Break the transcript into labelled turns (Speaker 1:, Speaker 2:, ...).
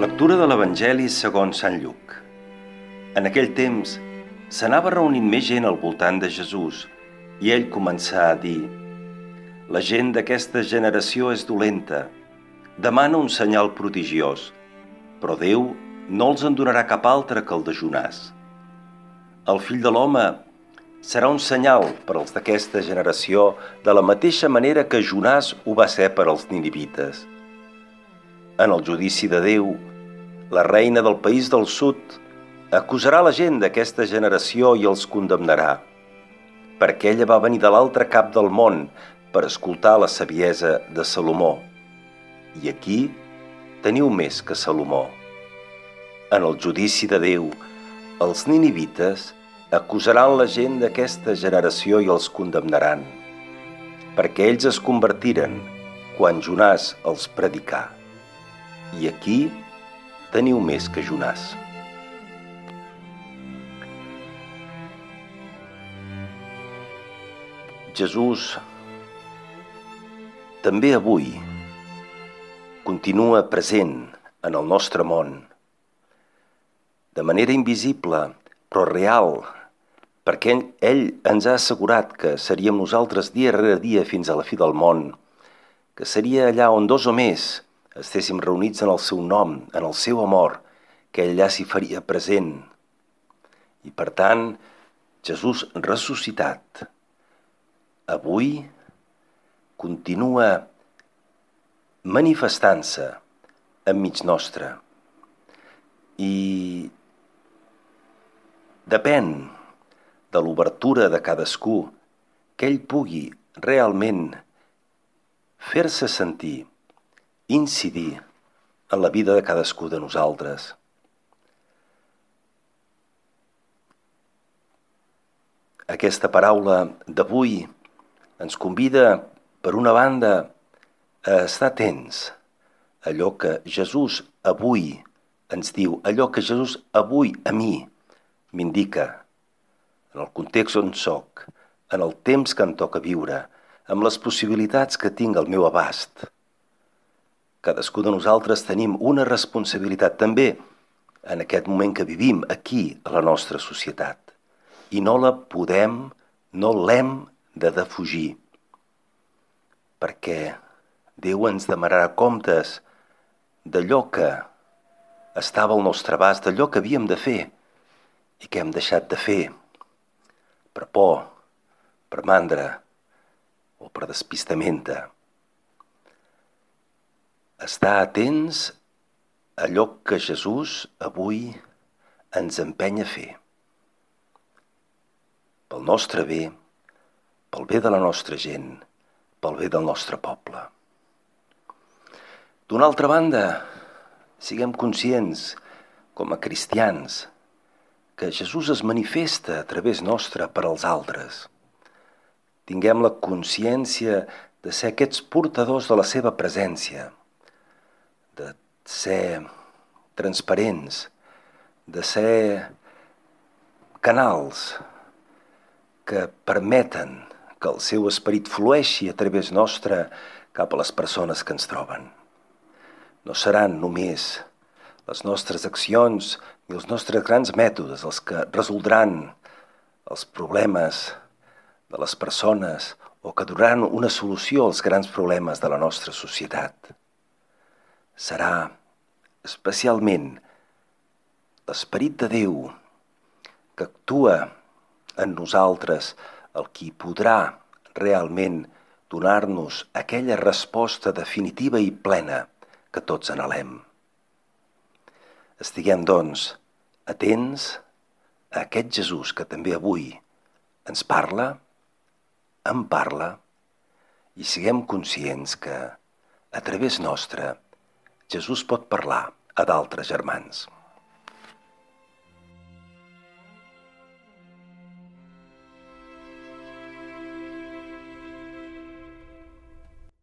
Speaker 1: Lectura de l'Evangeli segons Sant Lluc. En aquell temps s'anava reunint més gent al voltant de Jesús i ell començà a dir La gent d'aquesta generació és dolenta, demana un senyal prodigiós, però Déu no els en donarà cap altre que el de Jonàs. El fill de l'home serà un senyal per als d'aquesta generació de la mateixa manera que Jonàs ho va ser per als ninivites. En el judici de Déu, la reina del país del sud acusarà la gent d'aquesta generació i els condemnarà, perquè ella va venir de l'altre cap del món per escoltar la saviesa de Salomó. I aquí teniu més que Salomó. En el judici de Déu, els ninivites acusaran la gent d'aquesta generació i els condemnaran, perquè ells es convertiren quan Jonàs els predicà. I aquí teniu més que Jonàs. Jesús també avui continua present en el nostre món de manera invisible però real perquè ell ens ha assegurat que seríem nosaltres dia rere dia fins a la fi del món, que seria allà on dos o més estéssim reunits en el seu nom, en el seu amor, que allà s'hi faria present. I per tant, Jesús ressuscitat, avui continua manifestant-se enmig nostre. I depèn de l'obertura de cadascú que ell pugui realment fer-se sentir, incidir en la vida de cadascú de nosaltres. Aquesta paraula d'avui ens convida, per una banda, a estar atents a allò que Jesús avui ens diu, allò que Jesús avui a mi m'indica en el context on sóc, en el temps que em toca viure, amb les possibilitats que tinc al meu abast. Cadascú de nosaltres tenim una responsabilitat també en aquest moment que vivim aquí a la nostra societat. I no la podem, no l'hem de defugir. Perquè Déu ens demanarà comptes d'allò que estava al nostre abast, d'allò que havíem de fer i que hem deixat de fer per por, per mandra o per despistamenta. Estar atents a allò que Jesús avui ens empenya a fer. Pel nostre bé, pel bé de la nostra gent, pel bé del nostre poble. D'una altra banda, siguem conscients, com a cristians, que Jesús es manifesta a través nostre per als altres. Tinguem la consciència de ser aquests portadors de la seva presència, de ser transparents, de ser canals que permeten que el seu esperit flueixi a través nostre cap a les persones que ens troben. No seran només les nostres accions i els nostres grans mètodes els que resoldran els problemes de les persones o que donaran una solució als grans problemes de la nostra societat. Serà especialment l'esperit de Déu que actua en nosaltres el qui podrà realment donar-nos aquella resposta definitiva i plena que tots anhelem. Estiguem, doncs, atents a aquest Jesús que també avui ens parla, en parla, i siguem conscients que, a través nostre, Jesús pot parlar a d'altres germans.